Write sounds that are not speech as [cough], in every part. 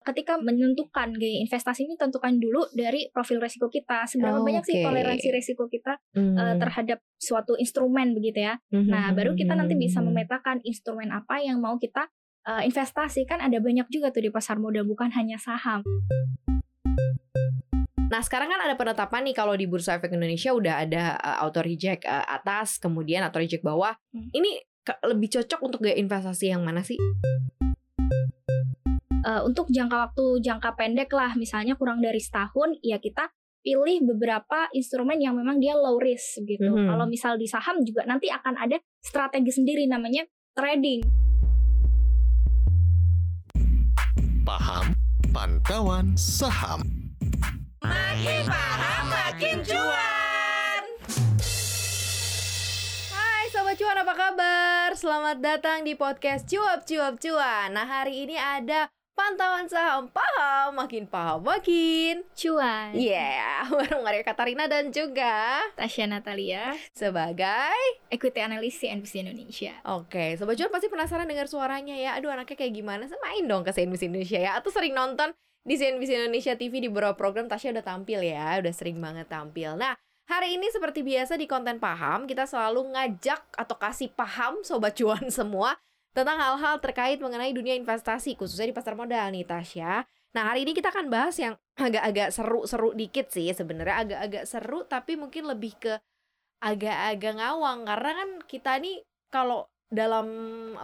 ketika menentukan gaya investasi ini tentukan dulu dari profil resiko kita seberapa Oh, banyak sih toleransi resiko kita Hmm. eh, terhadap suatu instrumen begitu ya nah baru kita nanti bisa Hmm. memetakan instrumen apa yang mau kita eh, investasi kan ada banyak juga tuh di pasar modal bukan hanya saham Nah sekarang kan ada penetapan nih kalau di Bursa Efek Indonesia udah ada uh, auto reject uh, atas kemudian auto reject bawah. Hmm. Ini lebih cocok untuk gaya investasi yang mana sih? Eh, untuk jangka waktu jangka pendek lah misalnya kurang dari setahun ya kita pilih beberapa instrumen yang memang dia low risk gitu Mhm. kalau misal di saham juga nanti akan ada strategi sendiri namanya trading Paham Pantauan Saham Makin paham makin cuan. Hai Sobat Cuan apa kabar? Selamat datang di podcast Cuap Cuap Cuan Nah hari ini ada pantauan saham paham. Makin paham makin. Cuan. Yeah, [laughs] bareng Maria Katarina dan juga Tasya Natalia. sebagai equity analyst CNBC Indonesia. Oke, Sobat Cuan pasti penasaran dengar suaranya ya. Aduh anaknya kayak gimana? Semain dong ke CNBC Indonesia ya. Atau sering nonton di CNBC Indonesia TV di beberapa program Tasya udah tampil ya. Udah sering banget tampil. Nah, hari ini seperti biasa di konten paham Kita selalu ngajak atau kasih paham Sobat Cuan [laughs] semua Tentang hal-hal terkait mengenai dunia investasi Khususnya di pasar modal nih Tasya Nah hari ini kita akan bahas yang agak-agak seru-seru dikit sih sebenarnya agak-agak seru tapi mungkin lebih ke agak-agak ngawang karena kan kita nih kalau dalam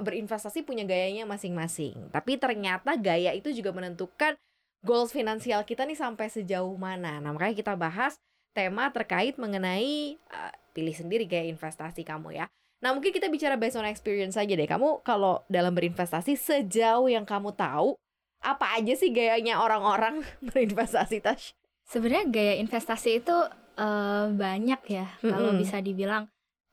berinvestasi punya gayanya masing-masing. Tapi ternyata gaya itu juga menentukan goals finansial kita nih sampai sejauh mana. Nah, makanya kita bahas tema terkait mengenai uh, pilih sendiri gaya investasi kamu ya. Nah, mungkin kita bicara based on experience aja deh. Kamu kalau dalam berinvestasi sejauh yang kamu tahu, apa aja sih gayanya orang-orang [laughs] berinvestasi, Tash? sebenarnya gaya investasi itu eh, banyak ya kalau Mm-mm. bisa dibilang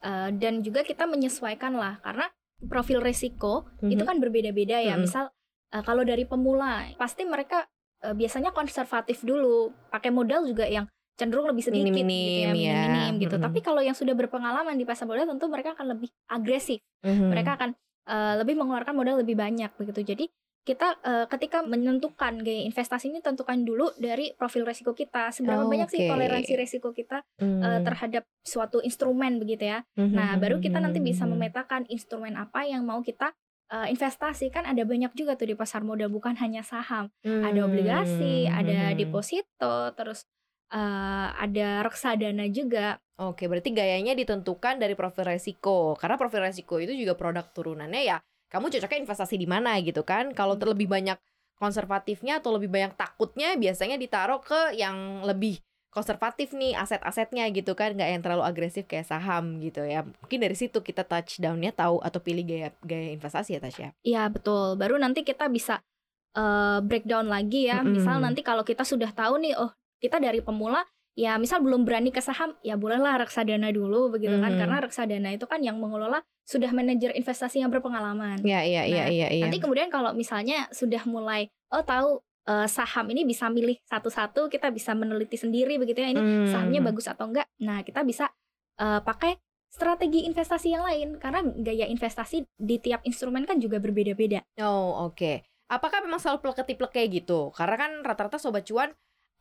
Eh, dan juga kita menyesuaikan lah karena profil resiko itu Mhm. kan berbeda-beda ya Mm-mm. misal eh, kalau dari pemula pasti mereka eh, biasanya konservatif dulu pakai modal juga yang cenderung lebih sedikit gitu Minim-minim, ya, ya. minim-minim gitu Mm-mm. tapi kalau yang sudah berpengalaman di pasar modal tentu mereka akan lebih agresif Mhm. mereka akan eh, lebih mengeluarkan modal lebih banyak begitu jadi kita eh, ketika menentukan gaya investasi ini tentukan dulu dari profil resiko kita seberapa banyak Oke. sih toleransi resiko kita eh, Hmm. terhadap suatu instrumen begitu ya Mhm, Nah, baru kita nanti bisa mhm. memetakan instrumen apa yang mau kita uh, investasi. Kan ada banyak juga tuh di pasar modal, bukan hanya saham. Ada obligasi, ada Hmm. deposito, terus uh, ada reksadana juga. Oke, berarti gayanya ditentukan dari profil resiko. Karena profil resiko itu juga produk turunannya ya. Kamu cocoknya investasi di mana gitu kan? Kalau terlebih banyak konservatifnya atau lebih banyak takutnya, biasanya ditaruh ke yang lebih konservatif nih aset-asetnya gitu kan, nggak yang terlalu agresif kayak saham gitu ya. Mungkin dari situ kita touchdownnya tahu atau pilih gaya gaya investasi ya Tasya. Iya, betul. Baru nanti kita bisa uh, breakdown lagi ya. Mm-mm. Misal nanti kalau kita sudah tahu nih, oh kita dari pemula ya misal belum berani ke saham ya bolehlah reksadana dulu begitu kan Mhm. karena reksadana itu kan yang mengelola sudah manajer investasi yang berpengalaman Iya, iya, iya, Nah, iya, iya. Nanti kemudian kalau misalnya sudah mulai oh tahu eh, saham ini bisa milih satu-satu, kita bisa meneliti sendiri begitu ya ini Hmm. sahamnya bagus atau enggak. Nah, kita bisa eh, pakai strategi investasi yang lain karena gaya investasi di tiap instrumen kan juga berbeda-beda. Oh, oke. Apakah memang selalu plek-ketiplek kayak gitu? Karena kan rata-rata sobat cuan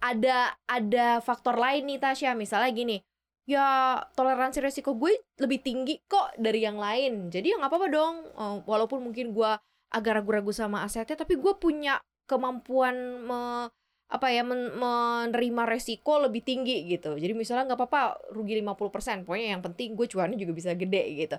ada ada faktor lain nih Tasya. Misalnya gini, ya toleransi resiko gue lebih tinggi kok dari yang lain. Jadi ya nggak apa-apa dong. Eh, walaupun mungkin gue agak ragu-ragu sama asetnya, tapi gue punya kemampuan me- apa ya men- menerima resiko lebih tinggi gitu. Jadi misalnya nggak apa-apa rugi 50%, pokoknya yang penting gue cuannya juga bisa gede gitu.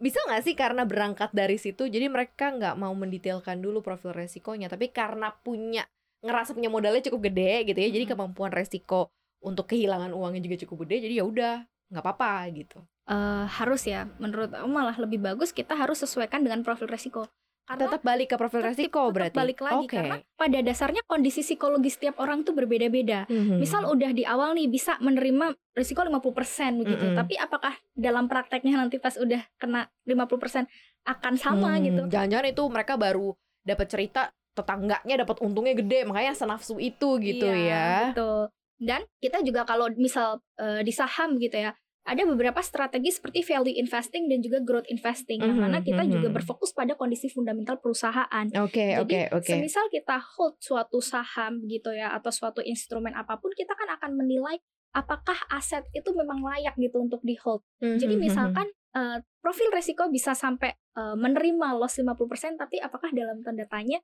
Bisa nggak sih karena berangkat dari situ jadi mereka nggak mau mendetailkan dulu profil resikonya, tapi karena punya ngerasa punya modalnya cukup gede gitu ya, jadi kemampuan resiko untuk kehilangan uangnya juga cukup gede, jadi ya udah nggak apa-apa gitu. Eh, harus ya, menurut aku malah lebih bagus kita harus sesuaikan dengan profil resiko. Karena Tetap balik ke profil tetap- resiko tetap berarti. balik lagi Oke. karena pada dasarnya kondisi psikologis setiap orang tuh berbeda-beda. Mhm. Misal udah di awal nih bisa menerima risiko 50% begitu. Mm-mm. Tapi apakah dalam prakteknya nanti pas udah kena 50% akan sama Hmm, gitu? Jangan-jangan itu mereka baru dapat cerita tetangganya dapat untungnya gede, makanya senafsu itu gitu Iya, ya. Betul. Dan kita juga kalau misal eh, di saham gitu ya, ada beberapa strategi seperti value investing dan juga growth investing yang Mhm, mana kita juga mhm. berfokus pada kondisi fundamental perusahaan. Oke, Jadi oke, oke. semisal kita hold suatu saham gitu ya atau suatu instrumen apa pun kita kan akan menilai apakah aset itu memang layak gitu untuk di hold. Jadi Mhm, misalkan eh, profil resiko bisa sampai eh, menerima loss 50% tapi apakah dalam tanda tanya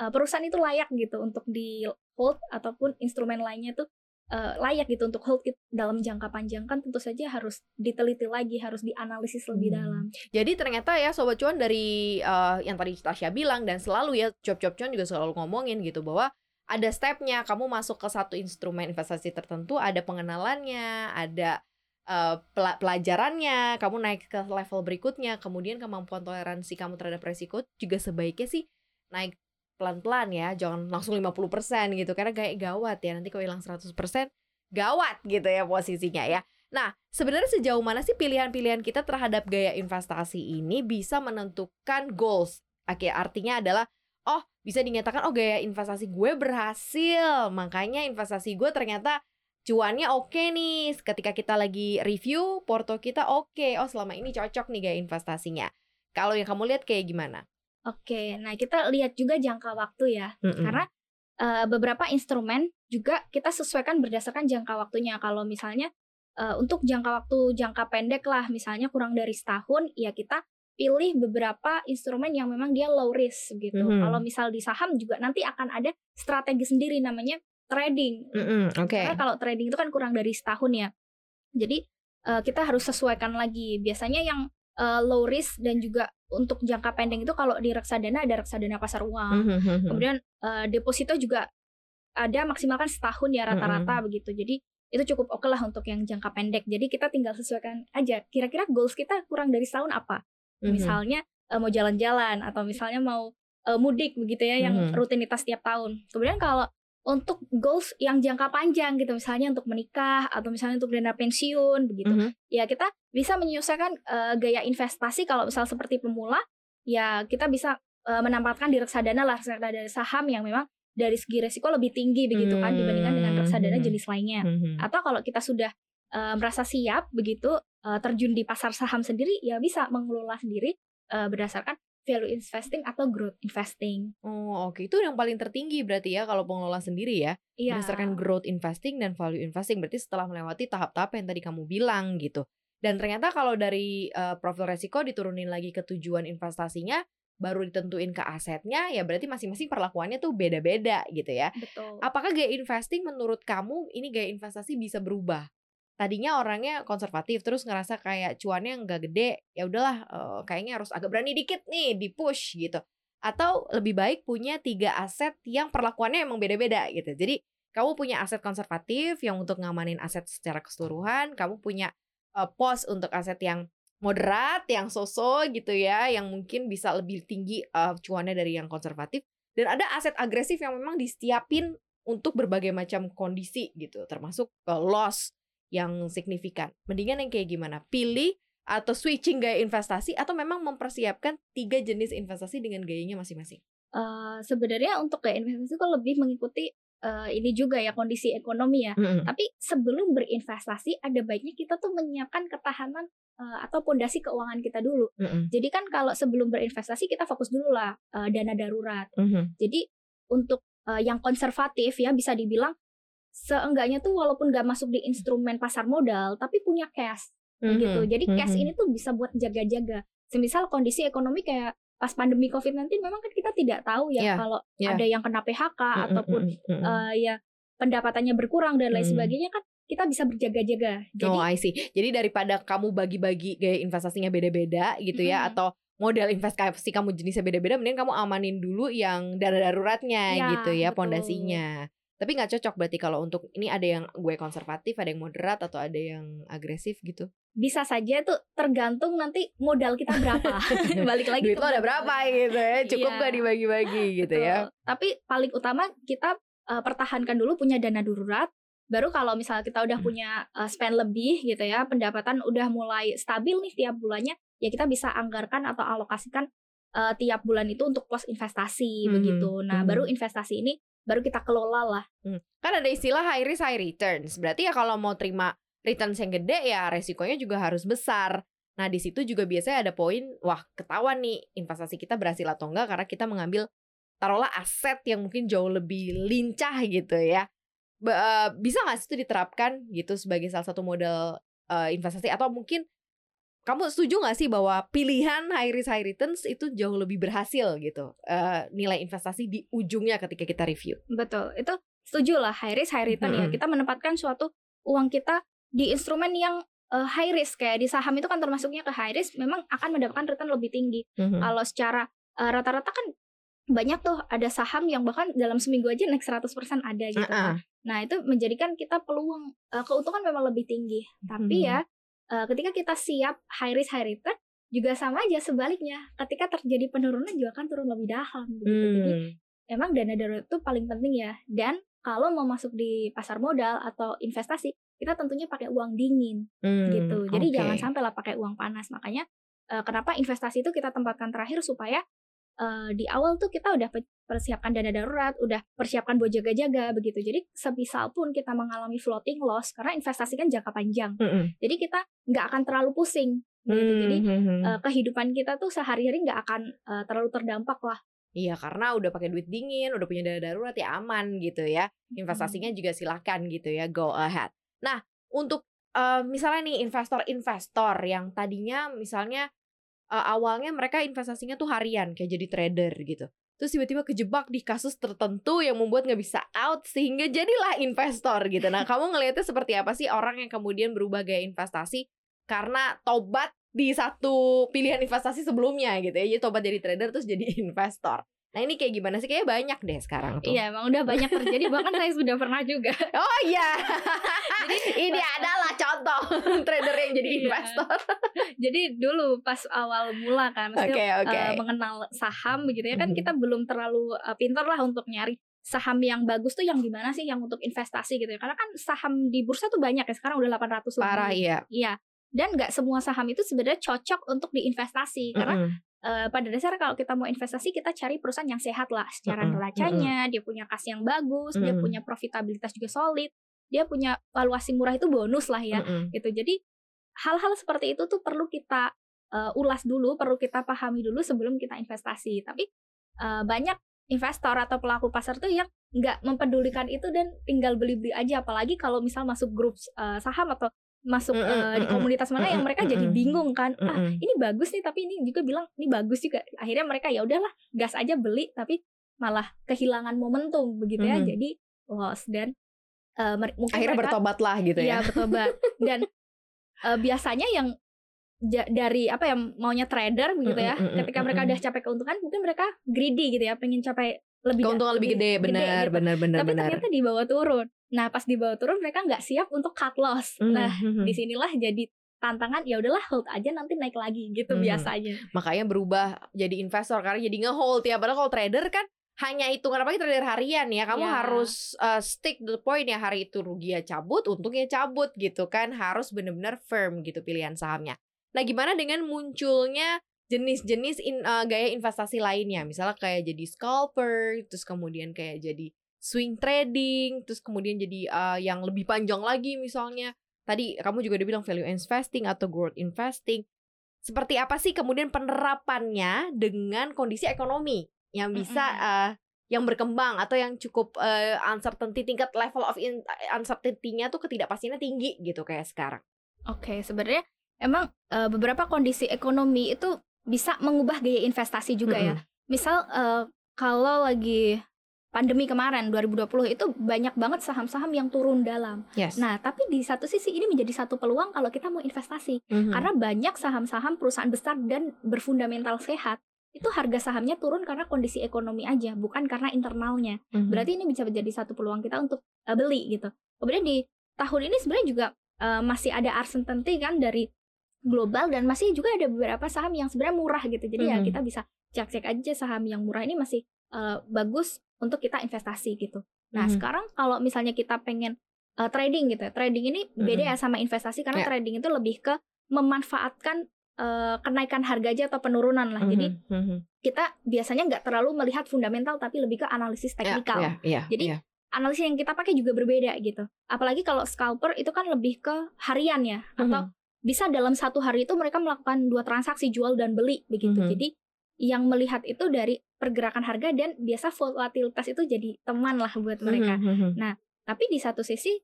eh, perusahaan itu layak gitu untuk di hold ataupun instrumen lainnya tuh eh, layak gitu untuk hold it dalam jangka panjang kan tentu saja harus diteliti lagi, harus dianalisis lebih Hmm. dalam. Jadi ternyata ya sobat cuan dari eh, yang tadi Tasya bilang dan selalu ya Cop-Cop Cuan juga selalu ngomongin gitu bahwa ada stepnya kamu masuk ke satu instrumen investasi tertentu ada pengenalannya ada pela- pelajarannya kamu naik ke level berikutnya kemudian kemampuan toleransi kamu terhadap resiko juga sebaiknya sih naik pelan-pelan ya jangan langsung 50% gitu karena kayak gawat ya nanti kalau hilang 100% gawat gitu ya posisinya ya Nah, sebenarnya sejauh mana sih pilihan-pilihan kita terhadap gaya investasi ini bisa menentukan goals? Oke, artinya adalah oh, bisa dinyatakan oh gaya investasi gue berhasil. Makanya investasi gue ternyata cuannya oke nih. Ketika kita lagi review porto kita oke. Oh, selama ini cocok nih gaya investasinya. Kalau yang kamu lihat kayak gimana? Oke, nah kita lihat juga jangka waktu ya. Mm-mm. Karena eh, beberapa instrumen juga kita sesuaikan berdasarkan jangka waktunya. Kalau misalnya eh, untuk jangka waktu jangka pendek lah, misalnya kurang dari setahun, ya kita pilih beberapa instrumen yang memang dia low risk gitu. Mhm. Kalau misal di saham juga nanti akan ada strategi sendiri namanya trading. Mm-mm, Oke. Karena kalau trading itu kan kurang dari setahun ya. Jadi eh, kita harus sesuaikan lagi. Biasanya yang eh, low risk dan juga untuk jangka pendek itu kalau di reksadana ada reksadana pasar uang. Mhm, Kemudian eh, deposito juga ada maksimalkan setahun ya rata-rata begitu. Jadi itu cukup oke lah untuk yang jangka pendek. Jadi kita tinggal sesuaikan aja. Kira-kira goals kita kurang dari setahun apa? mhm. Misalnya eh, mau jalan-jalan atau misalnya mau eh, mudik begitu ya yang Mhm. rutinitas tiap tahun. Kemudian kalau untuk goals yang jangka panjang gitu misalnya untuk menikah atau misalnya untuk dana pensiun begitu Mhm. ya kita bisa menyesuaikan eh, gaya investasi kalau misal seperti pemula ya kita bisa eh, menempatkan di reksadana lah reksadana saham yang memang dari segi resiko lebih tinggi begitu kan dibandingkan dengan reksadana Hmm. jenis lainnya Mhm. atau kalau kita sudah eh, merasa siap begitu eh, terjun di pasar saham sendiri ya bisa mengelola sendiri eh, berdasarkan value investing atau growth investing Oh, oke. Itu yang paling tertinggi berarti ya kalau pengelola sendiri ya. Iya. berdasarkan growth investing dan value investing berarti setelah melewati tahap-tahap yang tadi kamu bilang gitu dan ternyata kalau dari uh, profil resiko diturunin lagi ke tujuan investasinya baru ditentuin ke asetnya ya berarti masing-masing perlakuannya tuh beda-beda gitu ya betul apakah gaya investing menurut kamu ini gaya investasi bisa berubah tadinya orangnya konservatif terus ngerasa kayak cuannya nggak gede ya udahlah eh, kayaknya harus agak berani dikit nih di push gitu. Atau lebih baik punya tiga aset yang perlakuannya emang beda-beda gitu. Jadi kamu punya aset konservatif yang untuk ngamanin aset secara keseluruhan kamu punya eh, pos untuk aset yang moderat yang soso gitu ya yang mungkin bisa lebih tinggi eh, cuannya dari yang konservatif dan ada aset agresif yang memang disiapin untuk berbagai macam kondisi gitu. Termasuk eh, loss yang signifikan. Mendingan yang kayak gimana? Pilih atau switching gaya investasi atau memang mempersiapkan tiga jenis investasi dengan gayanya masing-masing? Eh, sebenarnya untuk gaya investasi itu lebih mengikuti eh, ini juga ya kondisi ekonomi ya. Tapi sebelum berinvestasi ada baiknya kita tuh menyiapkan ketahanan eh, atau pondasi keuangan kita dulu. Jadi kan kalau sebelum berinvestasi kita fokus dulu lah eh, dana darurat. Jadi untuk eh, yang konservatif ya bisa dibilang seenggaknya tuh walaupun gak masuk di instrumen pasar modal tapi punya cash gitu. Jadi cash ini tuh bisa buat jaga-jaga. Semisal kondisi ekonomi kayak pas pandemi COVID-19 memang kan kita tidak tahu ya Iya, kalau iya. ada yang kena PHK ataupun eh, ya pendapatannya berkurang dan lain Mm. sebagainya kan kita bisa berjaga-jaga. Jadi oh, I see. Jadi daripada kamu bagi-bagi gaya investasinya beda-beda gitu ya Mm-mm. atau modal investasi kamu jenisnya beda-beda mending kamu amanin dulu yang dana daruratnya Ya, gitu ya betul. pondasinya. Tapi nggak cocok berarti kalau untuk ini ada yang gue konservatif, ada yang moderat atau ada yang agresif gitu. bisa saja tuh tergantung nanti modal kita berapa. [laughs] Balik lagi Duit lo ada berapa gitu ya? [laughs] Cukup Iya. gak dibagi-bagi gitu ya? Betul. Tapi paling utama kita eh, pertahankan dulu punya dana darurat. Baru kalau misalnya kita udah Hmm. punya eh, spend lebih gitu ya, pendapatan udah mulai stabil nih tiap bulannya, ya kita bisa anggarkan atau alokasikan eh, tiap bulan itu untuk pos investasi Mhm, begitu. Nah, mhm. baru investasi ini baru kita kelola lah. Hmm. Kan ada istilah high risk high returns. Berarti ya kalau mau terima returns yang gede ya resikonya juga harus besar. Nah, di situ juga biasanya ada poin, wah ketahuan nih investasi kita berhasil atau enggak karena kita mengambil taruhlah aset yang mungkin jauh lebih lincah gitu ya. Be, uh, bisa nggak sih itu diterapkan gitu sebagai salah satu model uh, investasi atau mungkin kamu setuju nggak sih bahwa pilihan high risk high returns itu jauh lebih berhasil gitu uh, nilai investasi di ujungnya ketika kita review? Betul, itu setuju lah high risk high return -hmm. ya. Kita menempatkan suatu uang kita di instrumen yang uh, high risk kayak di saham itu kan termasuknya ke high risk, memang akan mendapatkan return lebih tinggi. -hmm. Kalau secara rata-rata uh, kan banyak tuh ada saham yang bahkan dalam seminggu aja naik 100% ada gitu. Uh -uh. Nah, itu menjadikan kita peluang uh, keuntungan memang lebih tinggi. Tapi ya uh, ketika kita siap high risk high return juga sama aja sebaliknya. Ketika terjadi penurunan juga akan turun lebih dalam gitu. Hmm. jadi emang dana darurat itu paling penting ya. Dan kalau mau masuk di pasar modal atau investasi kita tentunya pakai uang dingin hmm, gitu. Jadi okay. jangan sampai lah pakai uang panas. Makanya uh, kenapa investasi itu kita tempatkan terakhir supaya uh, di awal tuh kita udah persiapkan dana darurat, udah persiapkan buat jaga-jaga begitu. Jadi sebisal pun kita mengalami floating loss karena investasi kan jangka panjang. Mm -hmm. Jadi kita nggak akan terlalu pusing gitu. Mm -hmm. Jadi uh, kehidupan kita tuh sehari-hari nggak akan uh, terlalu terdampak lah. Iya karena udah pakai duit dingin, udah punya dana darurat ya aman gitu ya. Investasinya hmm. juga silahkan gitu ya, go ahead. Nah untuk uh, misalnya nih investor-investor yang tadinya misalnya uh, awalnya mereka investasinya tuh harian kayak jadi trader gitu. Terus tiba-tiba kejebak di kasus tertentu yang membuat nggak bisa out sehingga jadilah investor gitu. Nah, kamu ngelihatnya seperti apa sih orang yang kemudian berubah gaya investasi karena tobat di satu pilihan investasi sebelumnya gitu ya. Jadi tobat jadi trader terus jadi [laughs] investor. Nah ini kayak gimana sih? Kayaknya banyak deh sekarang tuh. Iya emang udah banyak terjadi bahkan saya sudah pernah juga. [laughs] Oh iya. [laughs] jadi ini adalah contoh [laughs] trader yang jadi iya. investor. jadi dulu pas awal mula kan, maksudnya okay, okay. Uh, mengenal saham begitu ya kan mm -hmm. kita belum terlalu uh, pintar lah untuk nyari saham yang bagus tuh yang gimana sih yang untuk investasi gitu ya. Karena kan saham di bursa tuh banyak ya sekarang udah 800 Parah lebih. iya. Iya. Dan nggak semua saham itu sebenarnya cocok untuk diinvestasi karena mm -hmm uh, pada dasarnya kalau kita mau investasi kita cari perusahaan yang sehat lah. Secara neracanya, dia punya kas yang bagus, dia punya profitabilitas juga solid, dia punya valuasi murah itu bonus lah ya, gitu. Jadi hal-hal seperti itu tuh perlu kita uh, ulas dulu, perlu kita pahami dulu sebelum kita investasi. Tapi uh, banyak investor atau pelaku pasar tuh yang nggak mempedulikan itu dan tinggal beli-beli aja, apalagi kalau misal masuk grup uh, saham atau masuk mm -mm, uh, di komunitas mana yang mereka jadi bingung kan. ah ini bagus nih tapi ini juga bilang ini bagus juga. Akhirnya mereka ya udahlah gas aja beli tapi malah kehilangan momentum begitu ya. Jadi loss dan uh, mungkin akhirnya mereka, bertobat lah gitu ya, ya bertobat. Dan uh, biasanya yang dari apa ya maunya trader begitu ya ketika mereka udah capek keuntungan mungkin mereka greedy gitu ya pengen capai lebih keuntungan lebih gede, benar, gitu. benar, benar, Tapi benar. ternyata di bawah turun. Nah, pas di bawah turun mereka nggak siap untuk cut loss. Mm -hmm. Nah, hmm, hmm. di sinilah jadi tantangan ya udahlah hold aja nanti naik lagi gitu hmm. biasanya. Makanya berubah jadi investor karena jadi ngehold ya. Padahal kalau trader kan hanya hitungan apa trader harian ya. Kamu yeah. harus uh, stick to the point ya hari itu rugi ya cabut, untungnya cabut gitu kan. Harus benar-benar firm gitu pilihan sahamnya. Nah, gimana dengan munculnya jenis-jenis in, uh, gaya investasi lainnya misalnya kayak jadi scalper terus kemudian kayak jadi swing trading terus kemudian jadi uh, yang lebih panjang lagi misalnya tadi kamu juga udah bilang value investing atau growth investing seperti apa sih kemudian penerapannya dengan kondisi ekonomi yang bisa mm -hmm. uh, yang berkembang atau yang cukup uh, uncertainty tingkat level of uncertainty-nya tuh ketidakpastiannya tinggi gitu kayak sekarang. Oke, okay, sebenarnya emang uh, beberapa kondisi ekonomi itu bisa mengubah gaya investasi juga mm -hmm. ya. Misal uh, kalau lagi pandemi kemarin 2020 itu banyak banget saham-saham yang turun dalam. Yes. Nah, tapi di satu sisi ini menjadi satu peluang kalau kita mau investasi. Mm -hmm. Karena banyak saham-saham perusahaan besar dan berfundamental sehat itu harga sahamnya turun karena kondisi ekonomi aja, bukan karena internalnya. Mm -hmm. Berarti ini bisa menjadi satu peluang kita untuk uh, beli gitu. Kemudian di tahun ini sebenarnya juga uh, masih ada uncertainty kan dari global dan masih juga ada beberapa saham yang sebenarnya murah gitu. Jadi mm -hmm. ya kita bisa cek-cek aja saham yang murah ini masih uh, bagus untuk kita investasi gitu. Nah, mm -hmm. sekarang kalau misalnya kita pengen uh, trading gitu. Ya, trading ini beda mm -hmm. ya sama investasi karena yeah. trading itu lebih ke memanfaatkan uh, kenaikan harga aja atau penurunan lah. Mm -hmm. Jadi mm -hmm. kita biasanya nggak terlalu melihat fundamental tapi lebih ke analisis ya, teknikal. Yeah, yeah, yeah, Jadi yeah analisis yang kita pakai juga berbeda gitu. Apalagi kalau scalper itu kan lebih ke harian ya atau mm -hmm. Bisa dalam satu hari itu mereka melakukan dua transaksi jual dan beli begitu. Mm -hmm. Jadi yang melihat itu dari pergerakan harga dan biasa volatilitas itu jadi teman lah buat mereka. Mm -hmm. Nah, tapi di satu sisi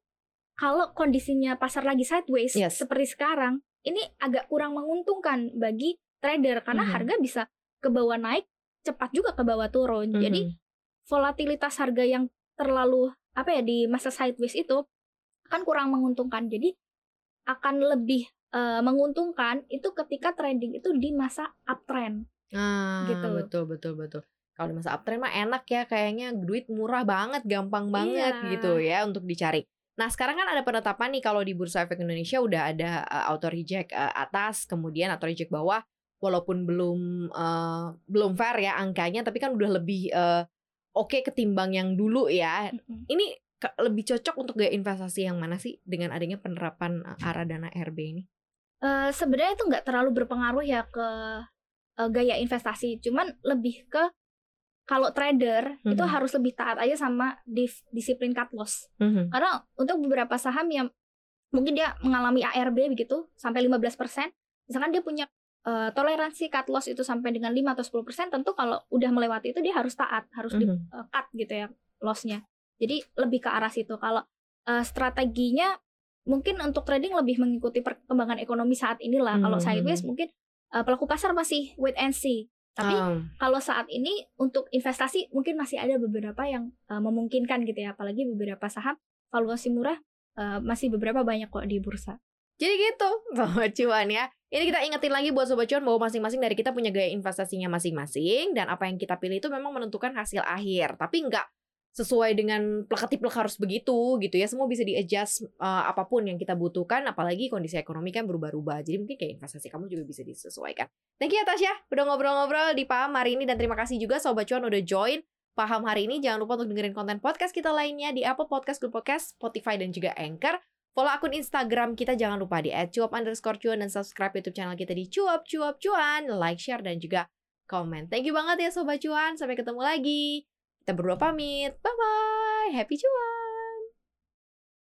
kalau kondisinya pasar lagi sideways yes. seperti sekarang, ini agak kurang menguntungkan bagi trader karena mm -hmm. harga bisa ke bawah naik, cepat juga ke bawah turun. Mm -hmm. Jadi volatilitas harga yang terlalu apa ya di masa sideways itu kan kurang menguntungkan. Jadi akan lebih uh, menguntungkan itu ketika trading itu di masa uptrend. Ah, gitu. betul betul betul. Kalau di masa uptrend mah enak ya kayaknya duit murah banget, gampang banget iya. gitu ya untuk dicari. Nah, sekarang kan ada penetapan nih kalau di Bursa Efek Indonesia udah ada uh, auto reject uh, atas, kemudian auto reject bawah walaupun belum uh, belum fair ya angkanya tapi kan udah lebih uh, oke okay ketimbang yang dulu ya. Mm-hmm. Ini lebih cocok untuk gaya investasi yang mana sih dengan adanya penerapan uh, arah dana RB ini? Uh, Sebenarnya itu nggak terlalu berpengaruh ya ke uh, gaya investasi, cuman lebih ke kalau trader mm-hmm. itu harus lebih taat aja sama dis- disiplin cut loss. Mm-hmm. Karena untuk beberapa saham yang mungkin dia mengalami ARB begitu sampai 15%, misalkan dia punya uh, toleransi cut loss itu sampai dengan 5 atau 10% tentu kalau udah melewati itu dia harus taat, harus mm -hmm. di uh, cut gitu ya lossnya. Jadi lebih ke arah situ. Kalau uh, strateginya mungkin untuk trading lebih mengikuti perkembangan ekonomi saat inilah. Mm -hmm. Kalau sideways mungkin uh, pelaku pasar masih wait and see. Tapi um. kalau saat ini untuk investasi mungkin masih ada beberapa yang uh, memungkinkan gitu ya, apalagi beberapa saham valuasi murah uh, masih beberapa banyak kok di bursa. Jadi gitu, [laughs] bahwa cuan ya. Ini kita ingetin lagi buat Sobat Cuan bahwa masing-masing dari kita punya gaya investasinya masing-masing dan apa yang kita pilih itu memang menentukan hasil akhir. Tapi nggak sesuai dengan plek harus begitu gitu ya. Semua bisa di-adjust uh, apa pun yang kita butuhkan apalagi kondisi ekonomi kan berubah-ubah. Jadi mungkin kayak investasi kamu juga bisa disesuaikan. Thank you ya Tasya udah ngobrol-ngobrol di Paham hari ini dan terima kasih juga Sobat Cuan udah join Paham hari ini. Jangan lupa untuk dengerin konten podcast kita lainnya di Apple Podcast, Google Podcast, Spotify, dan juga Anchor. Follow akun Instagram kita jangan lupa di @cuap underscore cuan dan subscribe YouTube channel kita di cuap cuap cuan, like, share dan juga komen. Thank you banget ya sobat cuan. Sampai ketemu lagi. Kita berdua pamit. Bye bye. Happy cuan.